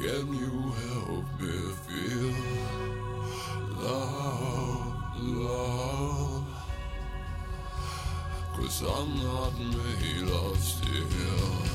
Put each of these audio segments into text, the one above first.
Can you help me feel love, love? Cause I'm not made of steel.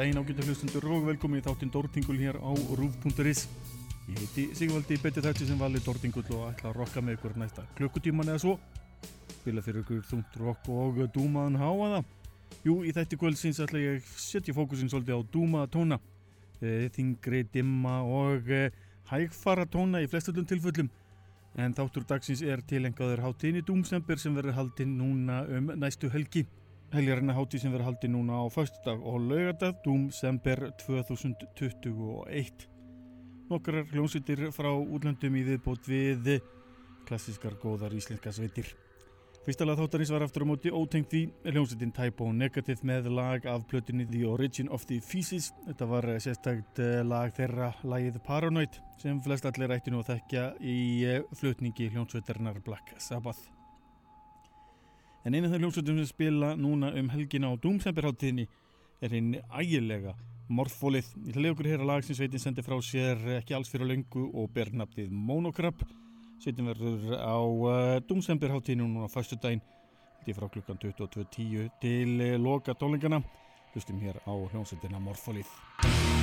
Daginn ágættu hlustundur og velkomin í þáttinn Dórtingul hér á rúf.is Ég heiti Sigvaldi Betið Þætti sem vali Dórtingul og ætla að rokka með ykkur næsta klukkutíman eða svo. Spila fyrir ykkur þungt rokk og dúmaðan háaða Jú, í þætti kvöldsins ætla ég að setja fókusin svolítið á dúmaða tóna e, þingri, dimma og e, hægfara tóna í flestöldum tilföllum en þáttur dagsins er tilengaður hátíðinni Dúmsember sem verður haldinn núna um næstu helgi Helgarinnar hátíð sem verður haldið núna á föstudag og laugardag, Dúmsember 2021. Nokkrar hljómsveitir frá útlöndum í viðbót við klassiskar góðar íslenska sveitir. Fyrsta lag þáttarins var aftur á móti ótengt því hljómsveitin Typo Negative með lag af plötunni The Origin of the Feces. Þetta var eh, sérstakt eh, lag þeirra lagið Paranoid sem flest allir ætti nú að þekkja í eh, flutningi hljómsveitarinnar Black Sabbath. En einu af þeir hljómsveitum sem spila núna um helgina á Doomsemberháttíðinni er hinn ægilega Morfólið. Ég ætla að lega okkur hér að lag sem sveitin sendi frá sér ekki alls fyrir löngu og ber nafnið Monokrab. Sveitin verður á uh, Dúmsemberháttíðinu núna á daginn Þetta er frá klukkan 22.10 til uh, loka tónleikana Hlustum hér á hljómsveitina Morfólið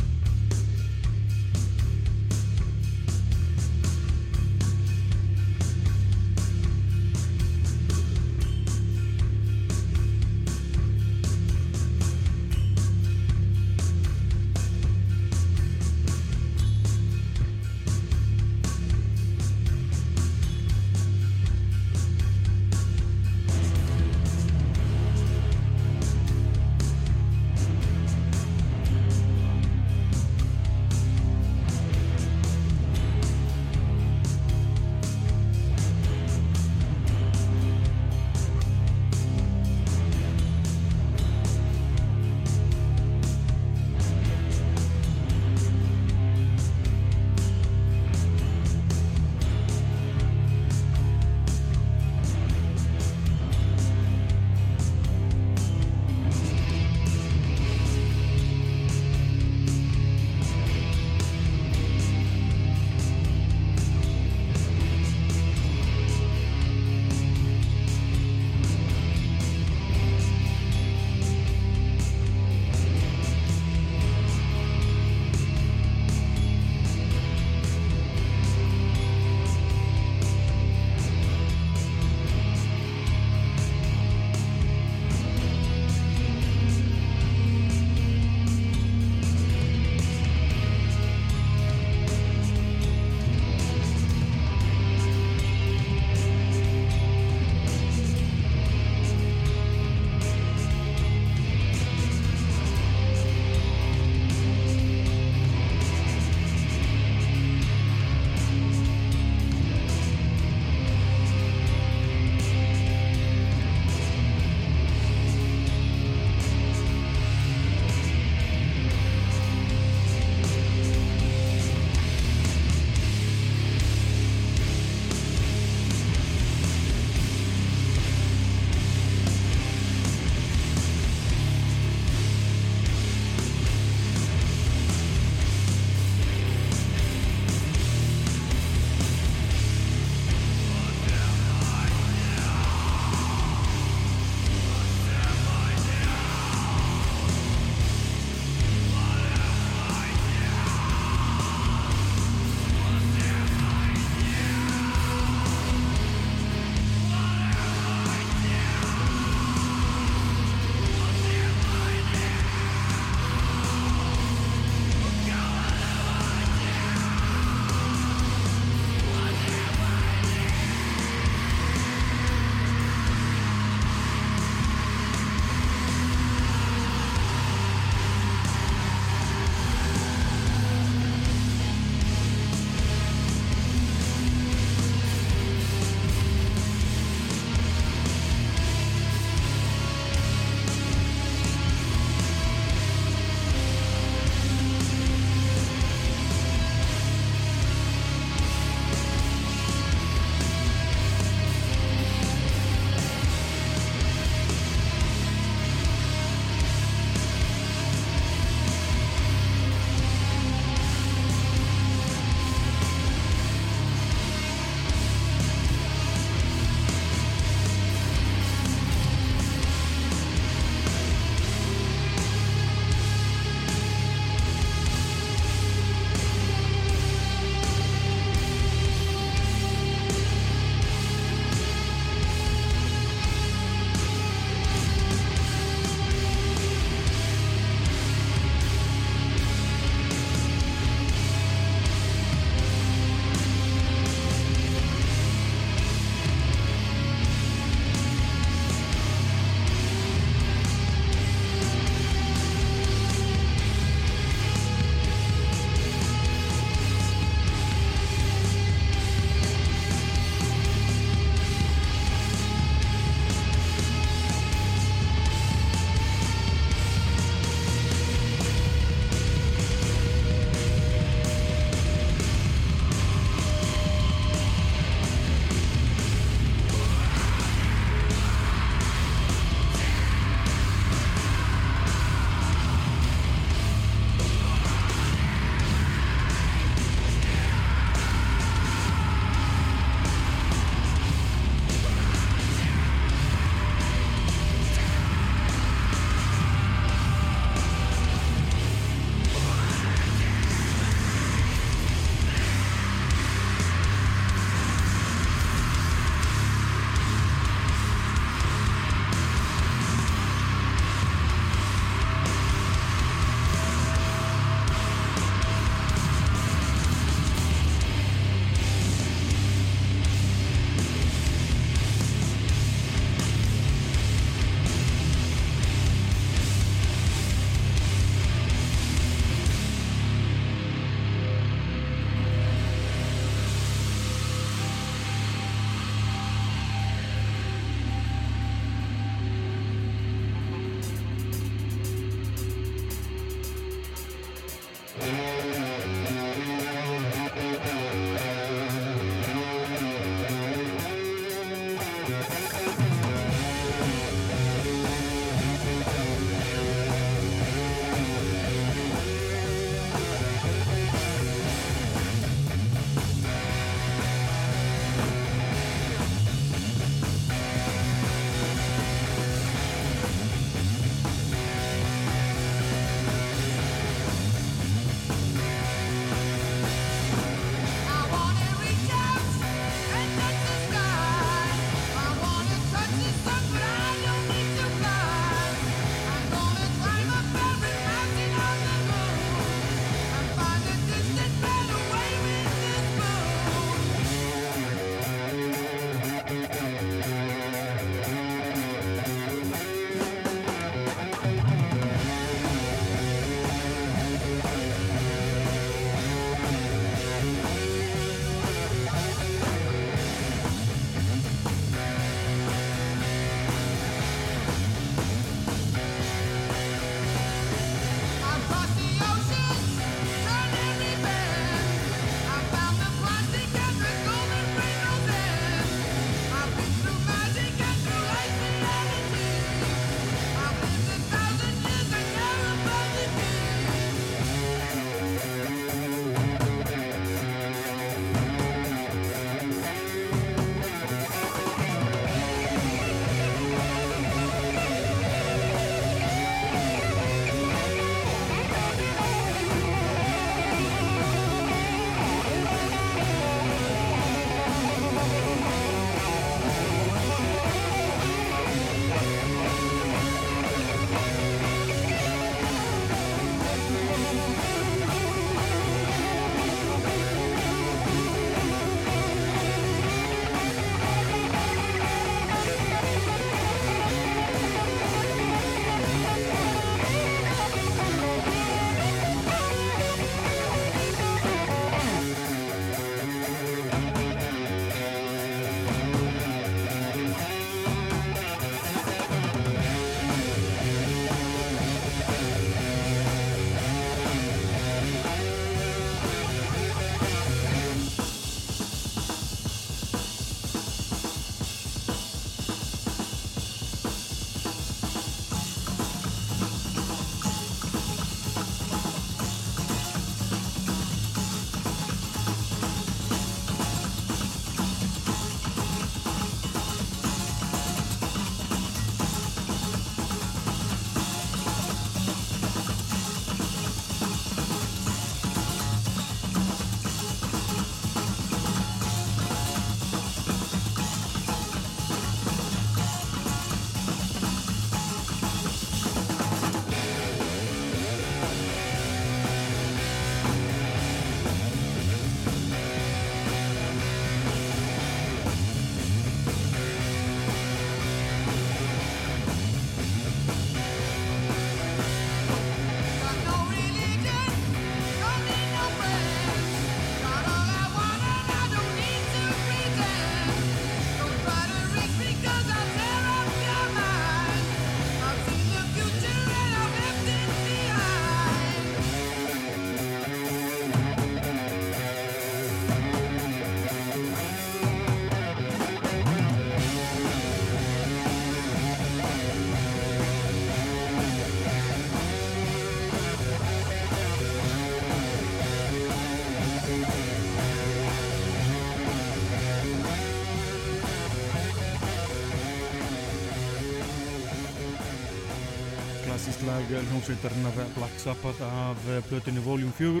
uppbóðslag hljómsveitarinnar Black Sabbath af plötinni Volume 4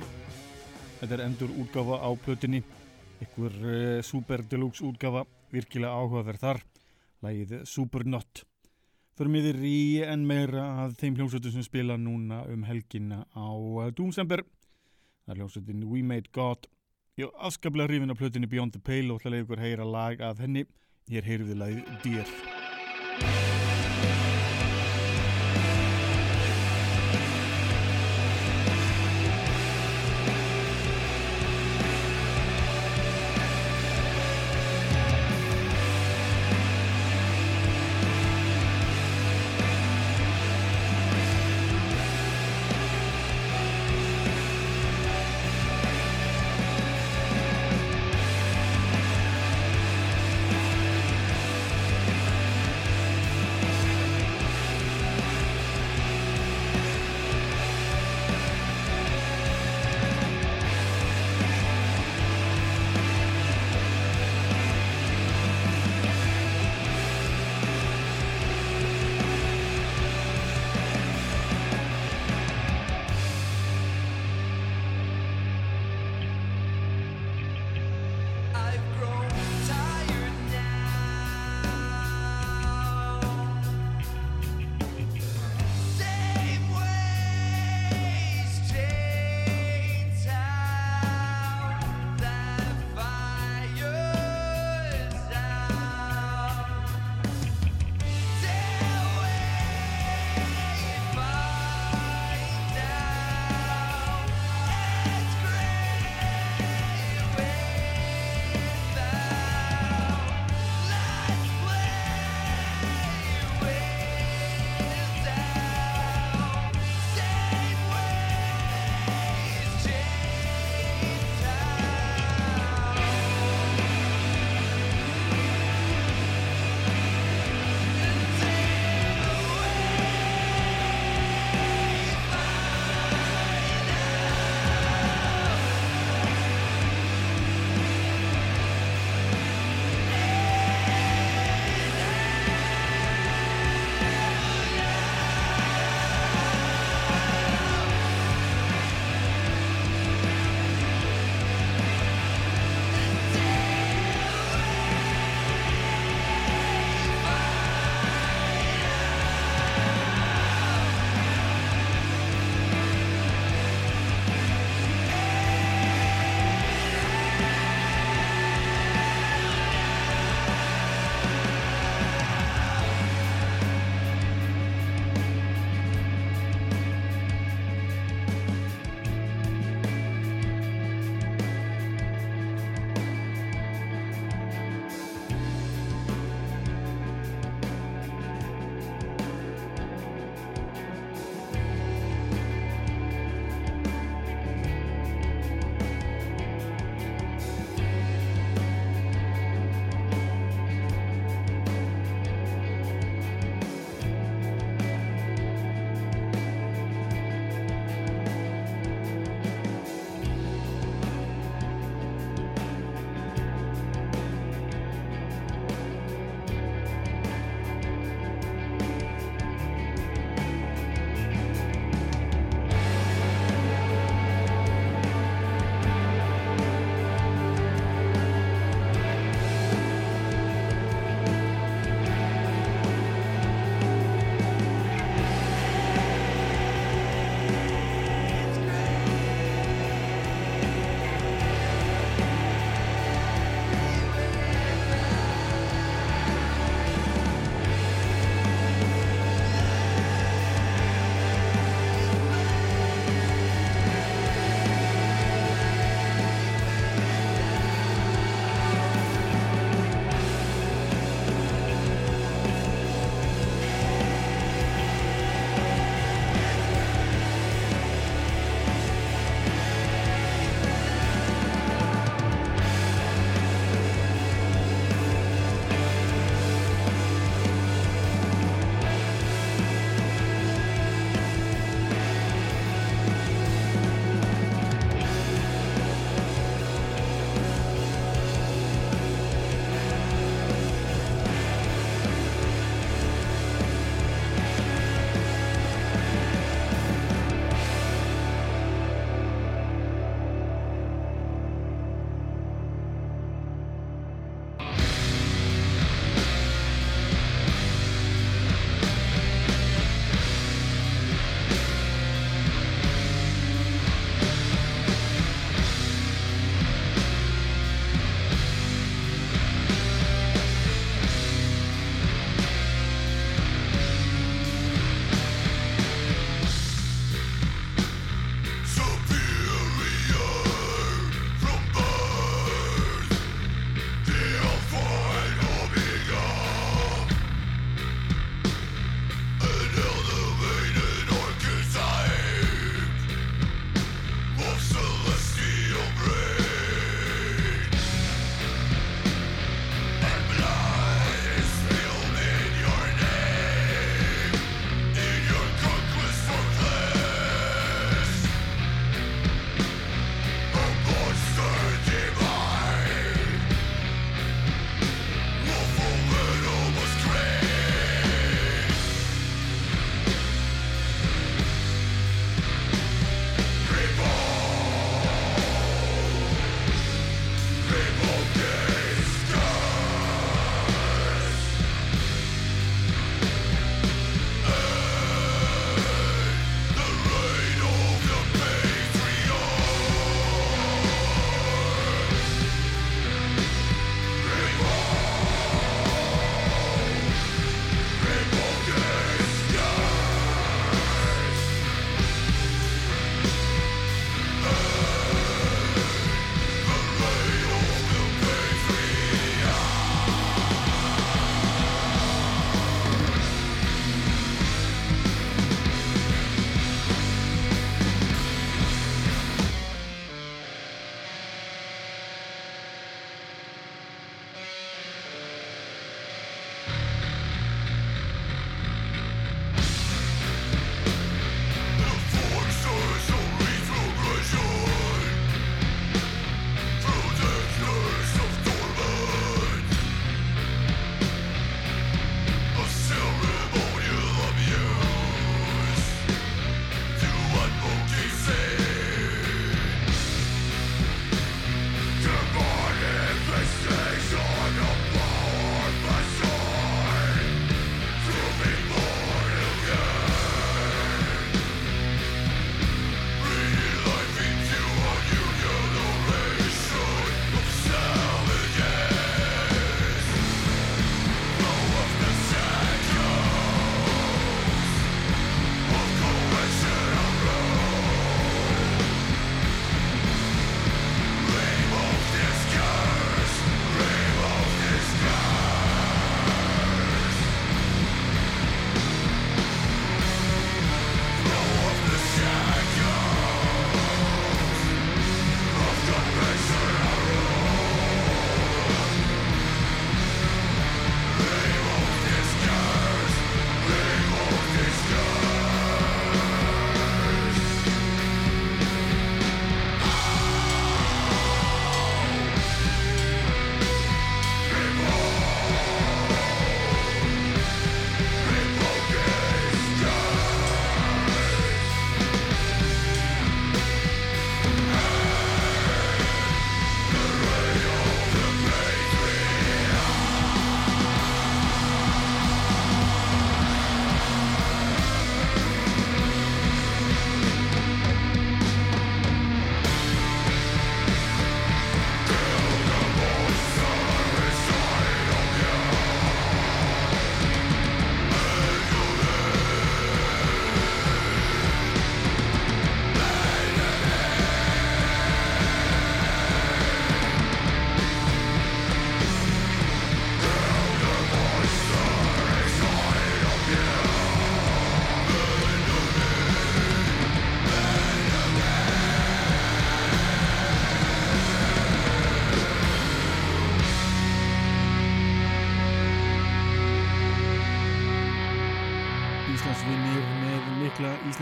þetta er endur útgafa á plötinni ykkur uh, super deluxe útgafa virkilega áhugaverð þar. Lægið Supernot fyrir miður í enn meira að þeim hljómsveitum sem spila núna um helginna á Doomsember það er hljómsveitin We Made God. Ég afskaplega hrifin af plötinni Beyond the Pale og ætla að ykkur heyra lag af henni. Hér heyrðu lagið Dear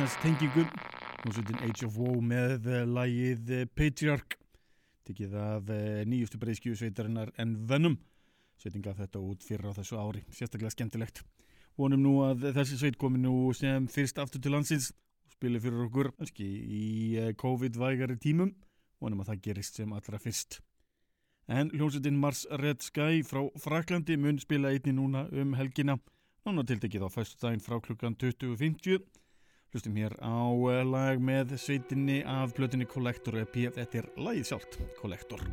mikla Íslands tengingu hljómsveitin Age of Woe með eh, lagið eh, Patriarch. Tekið af eh, nýjustu breyskju sveitarinnar en Venom. Sveitin gaf þetta út fyrir á þessu ári. Sérstaklega skemmtilegt. Vonum nú að þessi sveit komi nú sem fyrst aftur til landsins spili fyrir okkur kannski í COVID-vægari tímum. Vonum að það gerist sem allra fyrst. En hljómsveitin Mars Red Sky frá Fraklandi mun spila einni núna um helgina. Nána tiltekið á fæstu daginn frá klukkan 20.50 Hlustum hér á eh, lag með sveitinni af blötinni Collector EP. Þetta er lagið sjálft, Collector.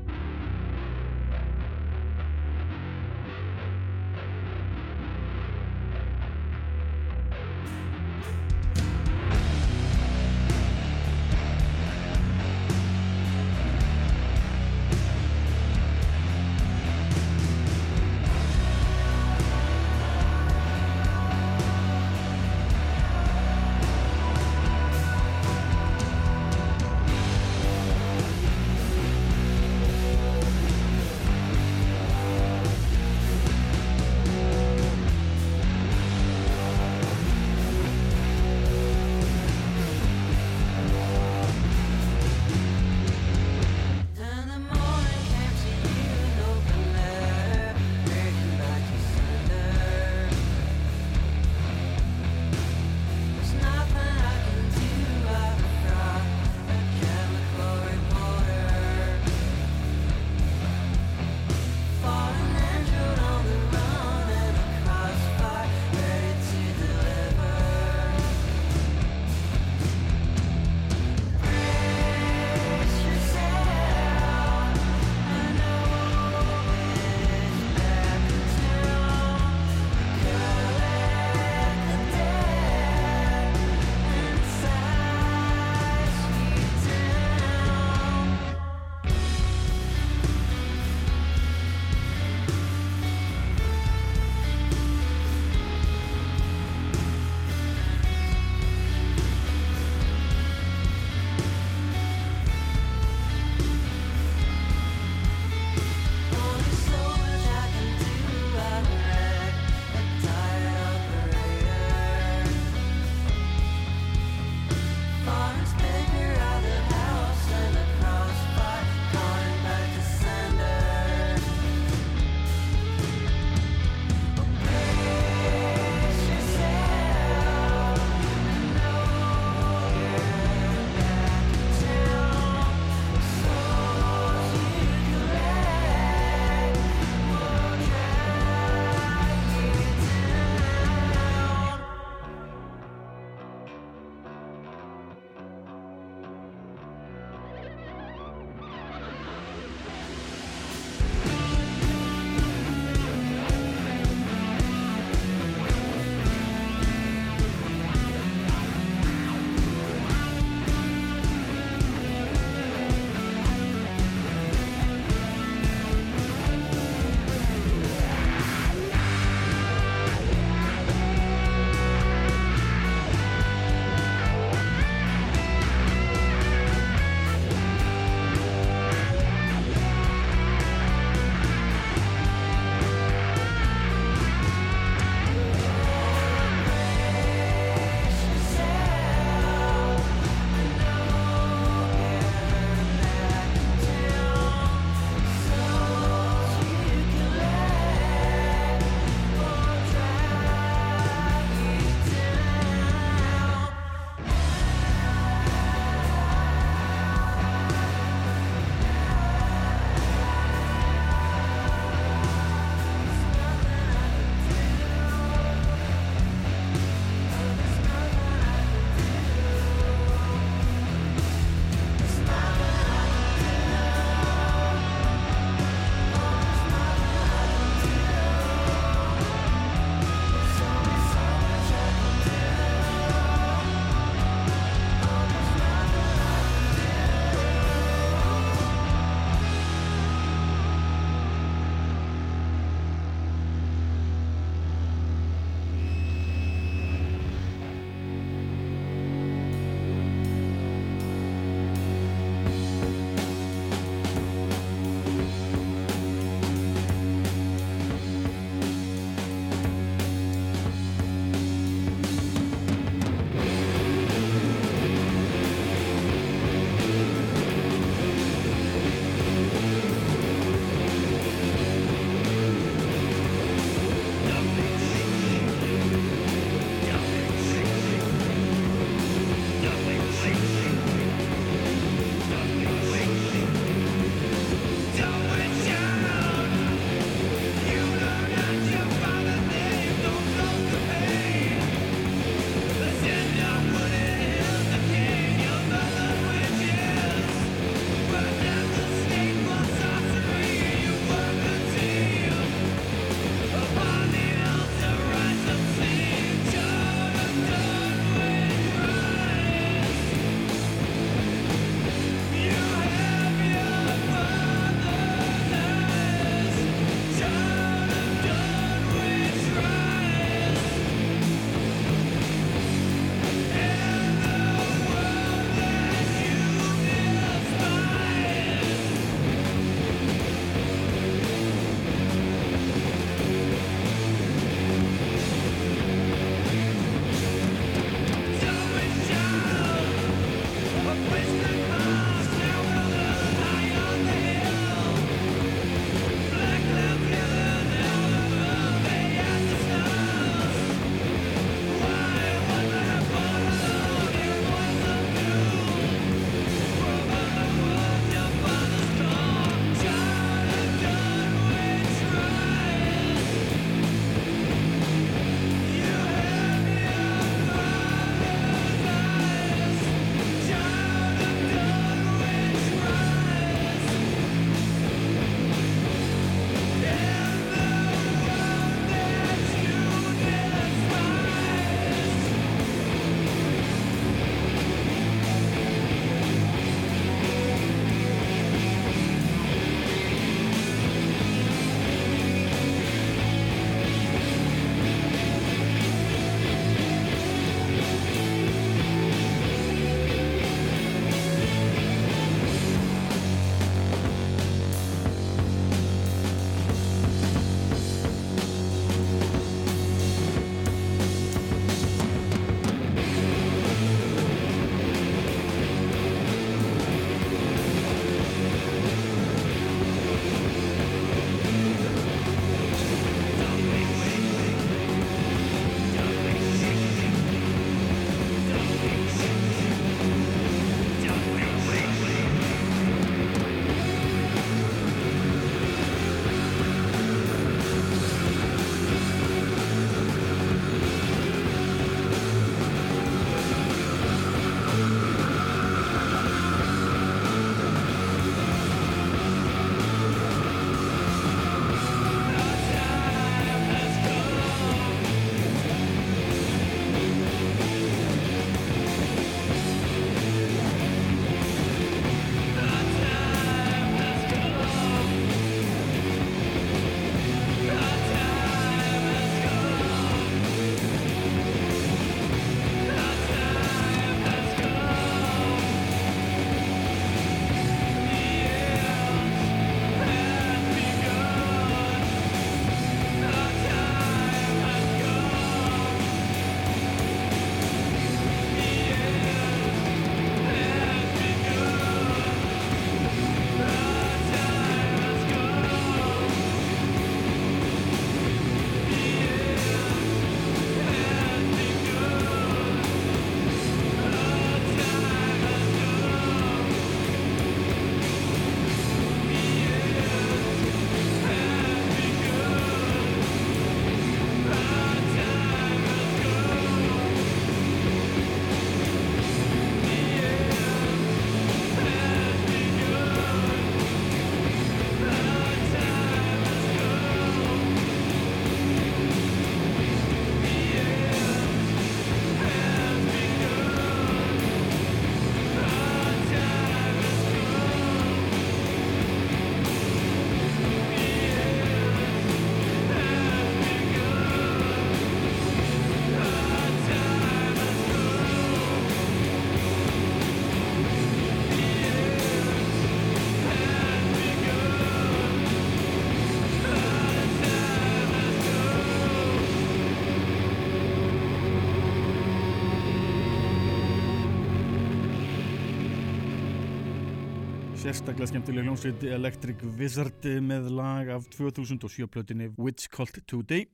Sérstaklega skemmtileg hljómsveit Electric Wizard með lag af 2007 plötinni Witch Cult Today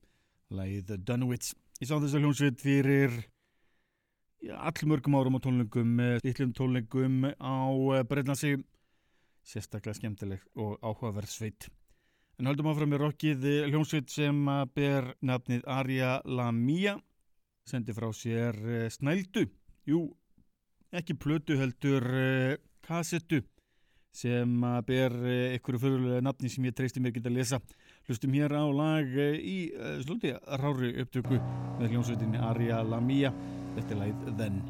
lagið Dunwich ég sá þessa hljómsveit fyrir allmörgum árum á tónlingum litlum tónlingum á eh, Breitlandsi sérstaklega skemmtileg og áhugaverð sveit. En höldum áfram með rockið hljómsveit sem ber nafnið Arja Lamia sendi frá sér eh, snældu. Jú, ekki plötu heldur eh, kassettu sem ber einhverju eh, fyrirlega nafni sem ég treysti mér geta að lesa hlustum hér á lag eh, í uh, slúti rári upptöku með hljómsveitinni Arja Lamia. Þetta er lagið Then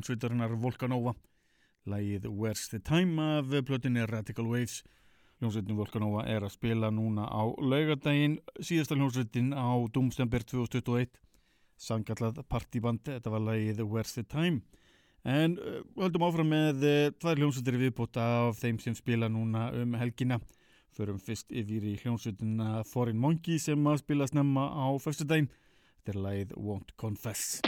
rock hljónsveitarinnar Volcanova. Lægið Where's the Time af plötinni Radical Waves. Hljónsveitin Volcanova er að spila núna á laugadaginn síðasta hljónsveitin á Doomstember 2021 sangallað partyband þetta var lægið Where's the Time. En uh, höldum áfram með uh, tvær hljónsveitir viðbúta af þeim sem spila núna um helgina. Förum fyrst yfir í hljónsveitina Foreign Monkey sem að spila snemma á fyrstu daginn þetta er lægið Won't Confess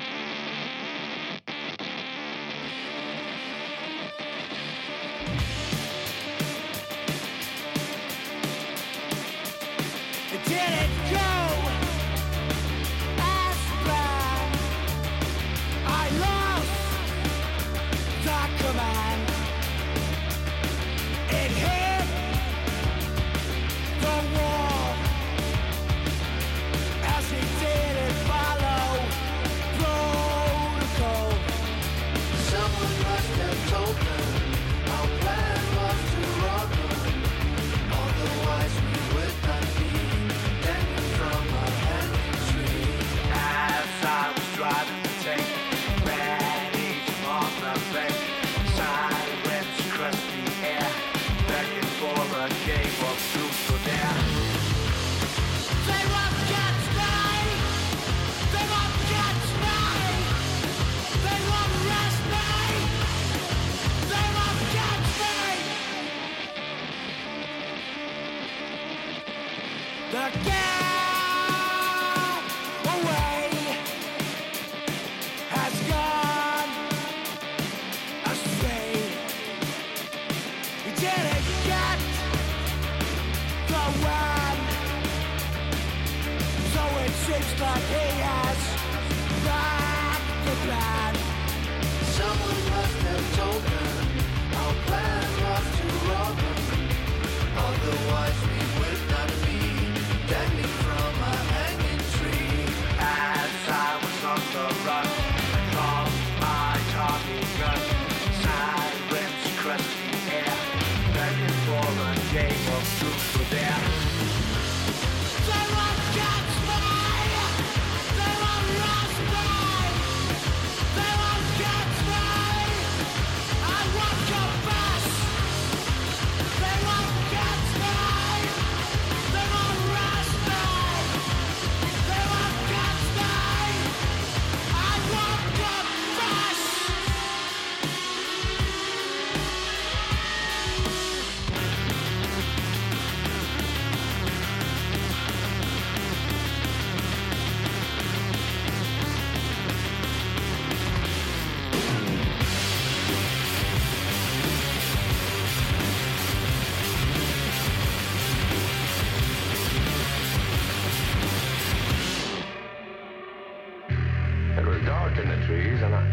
in the trees, and I,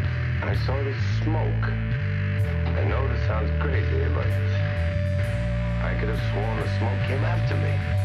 I saw this smoke. I know this sounds crazy, but I could have sworn the smoke came after me.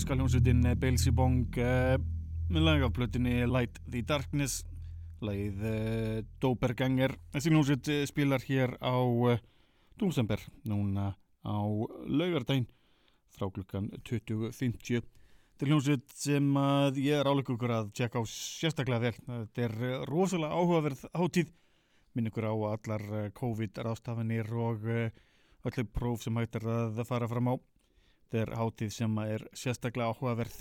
Pólska hljómsveitin Belsi Bong uh, með lag af plötinni Light the Darkness. Lagið uh, Doberganger þessi hljómsveit eh, spilar hér á uh, Dúmsember núna á laugardæn frá klukkan 20.50 þetta er hljómsveit sem ég er álega ykkur að tjekka á sérstaklega vel. Þetta er eh, rosalega áhugaverð hátíð. Minn ykkur á allar eh, COVID-rástafanir og allir próf sem hægt er að fara fram á Þetta er hátíð sem er sérstaklega áhugaverð.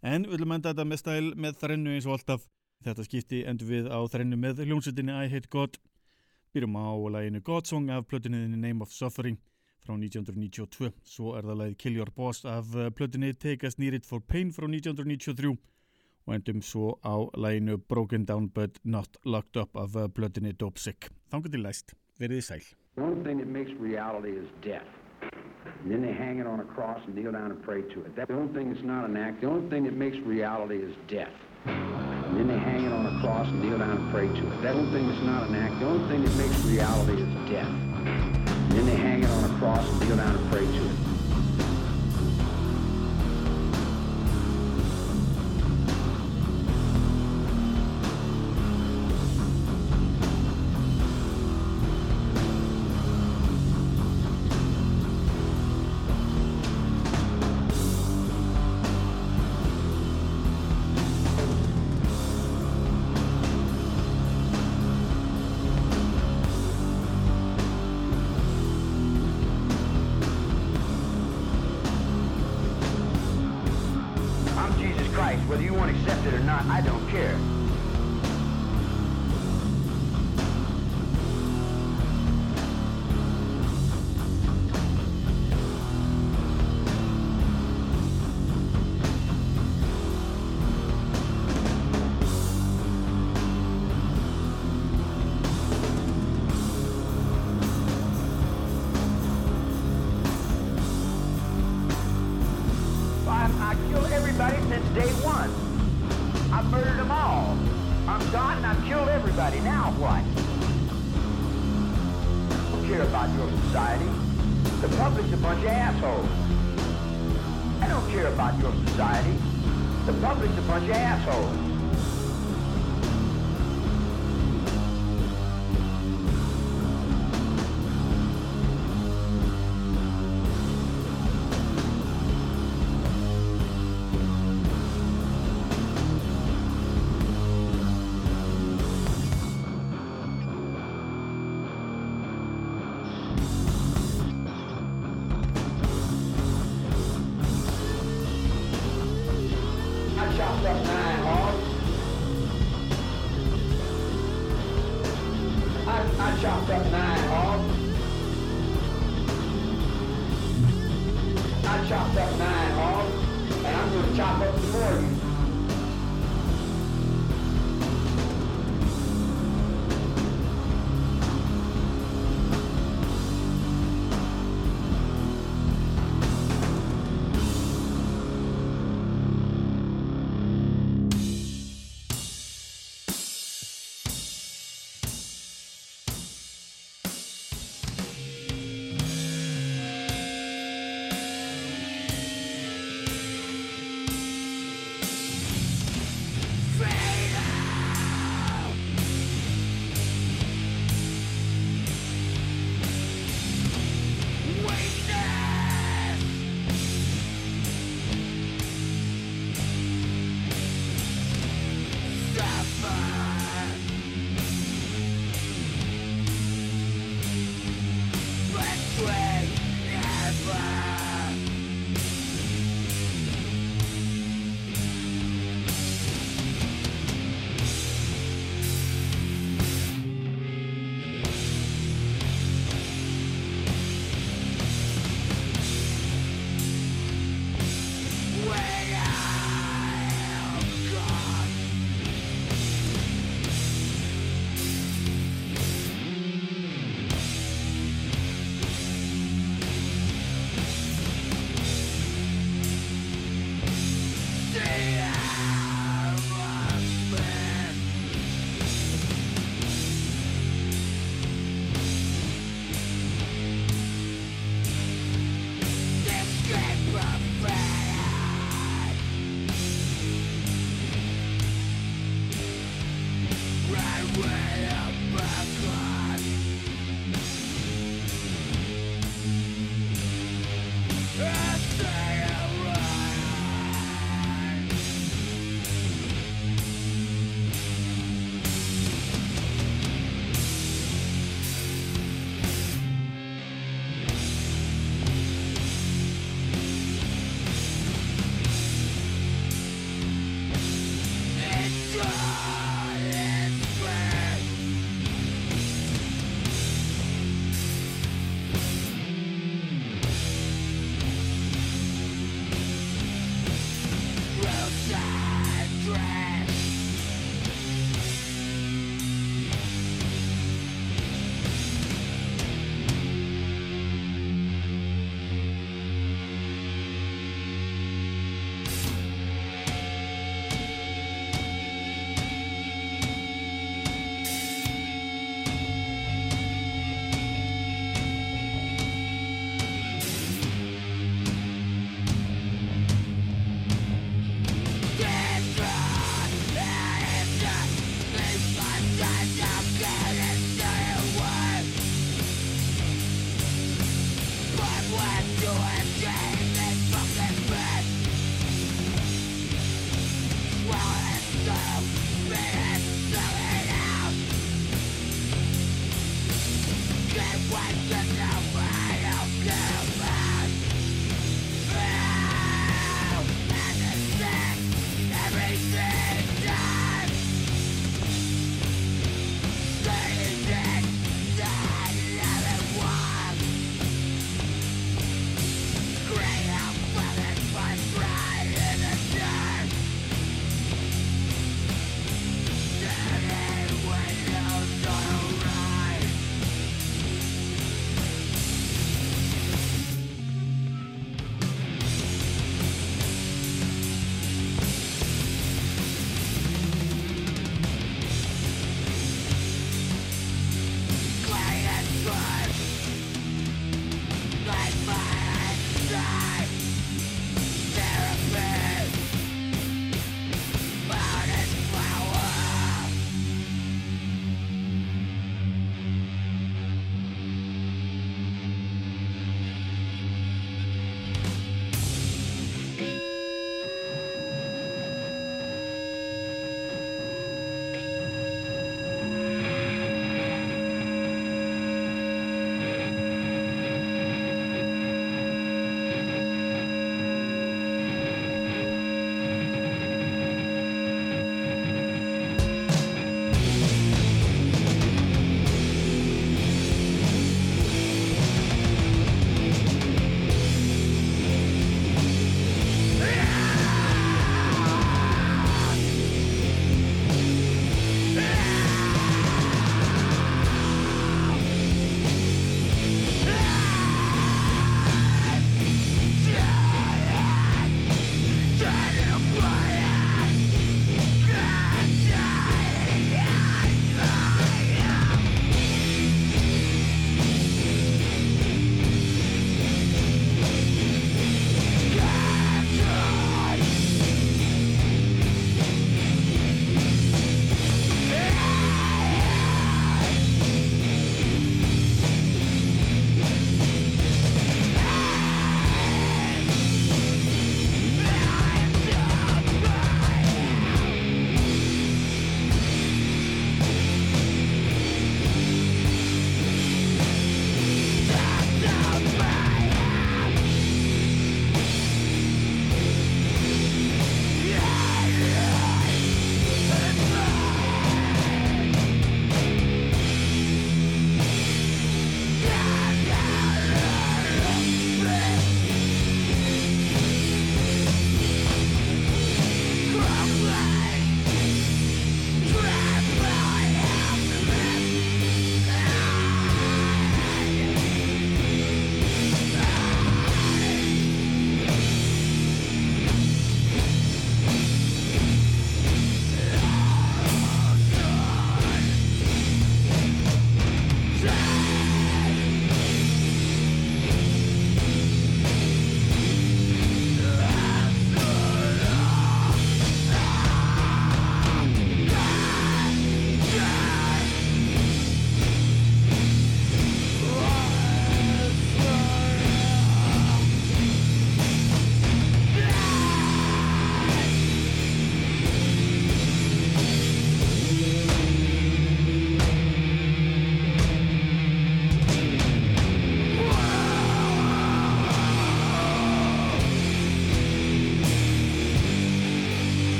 En við viljum enda þetta með stæl með þrennu eins og alltaf. Þetta skipti endur við á þrennu með hljómsveitinni I Hate God. Byrjum á læginu God Song af plötunni The Name of Suffering frá 1992. Svo er það lægið Kill Your Boss af eh, plötunni Take Us Near It For Pain frá 1993. Og endum svo á læginu Broken Down But Not Locked Up af eh, plötunni Dope Sick. Þangar til læst. Verið þið sæl. And then they hang it on a cross and kneel down and pray to it. That's the only thing that's not an act. The only thing that makes reality is death. And then they hang it on a cross and kneel down and pray to it. That only thing that's not an act. The only thing that makes reality is death. And then they hang it on a cross and kneel down and pray to it.